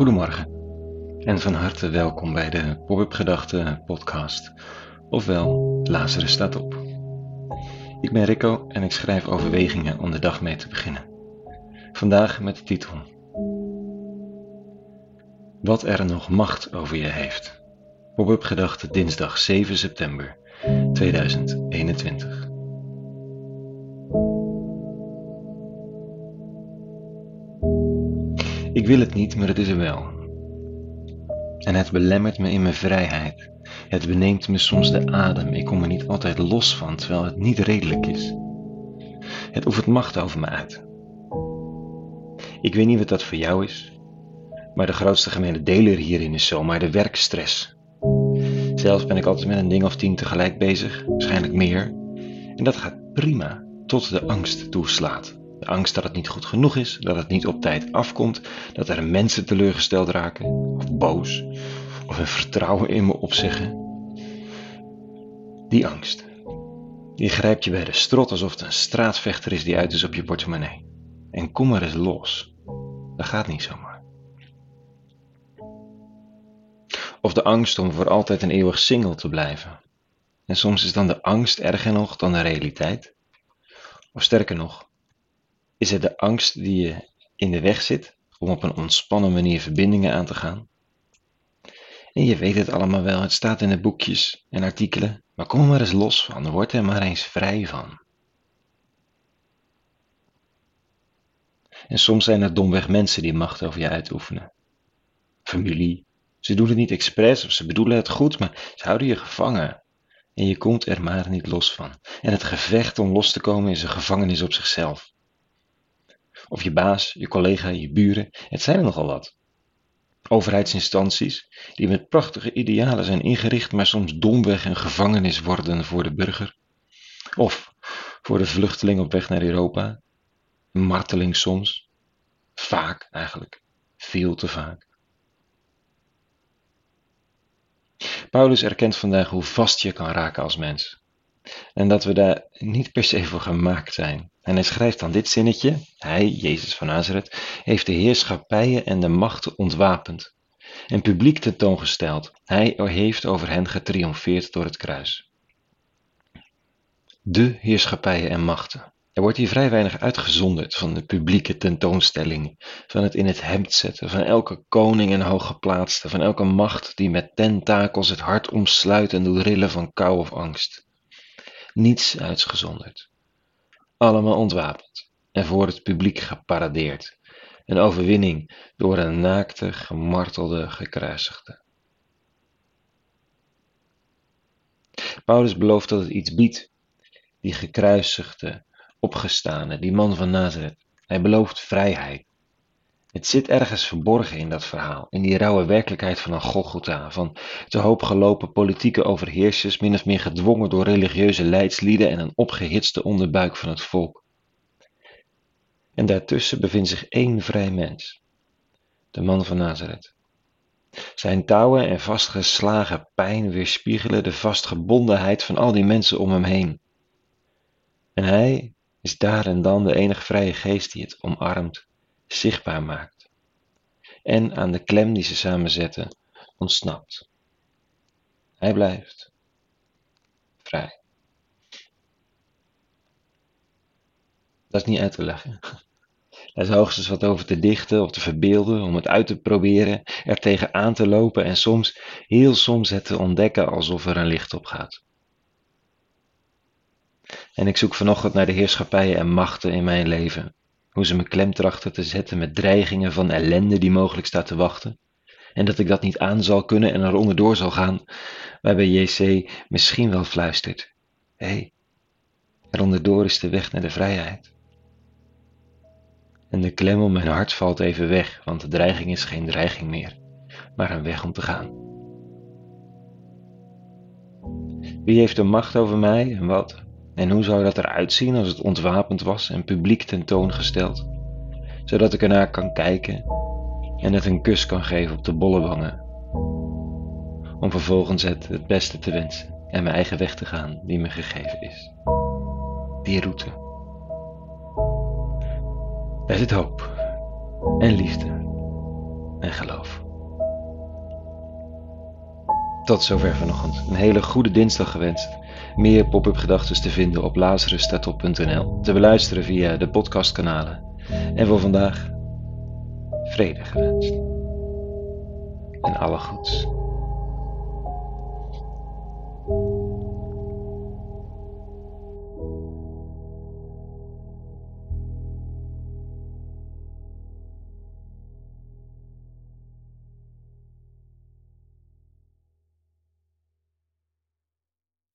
Goedemorgen en van harte welkom bij de Pop-up Gedachten podcast, ofwel Lazarus staat op. Ik ben Rico en ik schrijf overwegingen om de dag mee te beginnen. Vandaag met de titel Wat er nog macht over je heeft. Pop-up Gedachten dinsdag 7 september 2021. Wil het niet, maar het is er wel. En het belemmert me in mijn vrijheid. Het beneemt me soms de adem. Ik kom er niet altijd los van, terwijl het niet redelijk is. Het oefent macht over me uit. Ik weet niet wat dat voor jou is, maar de grootste gemene deler hierin is zomaar de werkstress. Zelf ben ik altijd met een ding of tien tegelijk bezig, waarschijnlijk meer. En dat gaat prima, tot de angst toeslaat. De angst dat het niet goed genoeg is, dat het niet op tijd afkomt, dat er mensen teleurgesteld raken, of boos, of hun vertrouwen in me opzeggen. Die angst, die grijpt je bij de strot alsof het een straatvechter is die uit is op je portemonnee. En kom maar eens los. Dat gaat niet zomaar. Of de angst om voor altijd een eeuwig single te blijven. En soms is dan de angst erger nog dan de realiteit. Of sterker nog, is het de angst die je in de weg zit om op een ontspannen manier verbindingen aan te gaan? En je weet het allemaal wel, het staat in de boekjes en artikelen, maar kom er maar eens los van, word er maar eens vrij van. En soms zijn er domweg mensen die macht over je uitoefenen. Familie. Ze doen het niet expres of ze bedoelen het goed, maar ze houden je gevangen. En je komt er maar niet los van. En het gevecht om los te komen is een gevangenis op zichzelf. Of je baas, je collega, je buren, het zijn er nogal wat. Overheidsinstanties die met prachtige idealen zijn ingericht, maar soms domweg een gevangenis worden voor de burger. Of voor de vluchteling op weg naar Europa. Marteling soms. Vaak eigenlijk. Veel te vaak. Paulus erkent vandaag hoe vast je kan raken als mens. En dat we daar niet per se voor gemaakt zijn. En hij schrijft dan dit zinnetje: Hij, Jezus van Nazareth, heeft de heerschappijen en de machten ontwapend en publiek tentoongesteld. Hij heeft over hen getriomfeerd door het kruis. De heerschappijen en machten. Er wordt hier vrij weinig uitgezonderd van de publieke tentoonstellingen, van het in het hemd zetten, van elke koning en hooggeplaatste, van elke macht die met tentakels het hart omsluit en doet rillen van kou of angst niets uitgezonderd. Allemaal ontwapend en voor het publiek geparadeerd. Een overwinning door een naakte, gemartelde, gekruisigde. Paulus belooft dat het iets biedt. Die gekruisigde, opgestane, die man van Nazareth. Hij belooft vrijheid. Het zit ergens verborgen in dat verhaal, in die rauwe werkelijkheid van een Golgotha, van te hoop gelopen politieke overheersers, min of meer gedwongen door religieuze leidslieden en een opgehitste onderbuik van het volk. En daartussen bevindt zich één vrij mens, de man van Nazareth. Zijn touwen en vastgeslagen pijn weerspiegelen de vastgebondenheid van al die mensen om hem heen. En hij is daar en dan de enige vrije geest die het omarmt zichtbaar maakt en aan de klem die ze samen zetten ontsnapt. Hij blijft vrij. Dat is niet uit te leggen. Daar is hoogstens wat over te dichten of te verbeelden, om het uit te proberen, er tegenaan te lopen en soms, heel soms het te ontdekken alsof er een licht op gaat. En ik zoek vanochtend naar de heerschappijen en machten in mijn leven, hoe ze me klem trachten te zetten met dreigingen van ellende die mogelijk staat te wachten. En dat ik dat niet aan zal kunnen en er onderdoor zal gaan, waarbij JC misschien wel fluistert. Hé, hey, er onderdoor is de weg naar de vrijheid. En de klem om mijn hart valt even weg, want de dreiging is geen dreiging meer, maar een weg om te gaan. Wie heeft de macht over mij en wat? En hoe zou dat eruit zien als het ontwapend was en publiek tentoongesteld, zodat ik ernaar kan kijken en het een kus kan geven op de bolle wangen, om vervolgens het het beste te wensen en mijn eigen weg te gaan die me gegeven is. Die route. Daar zit hoop en liefde en geloof. Tot zover vanochtend. Een hele goede dinsdag gewenst. Meer pop-up gedachten te vinden op lazarusstatop.nl. Te beluisteren via de podcastkanalen. En voor vandaag vrede gewenst. En alle goeds.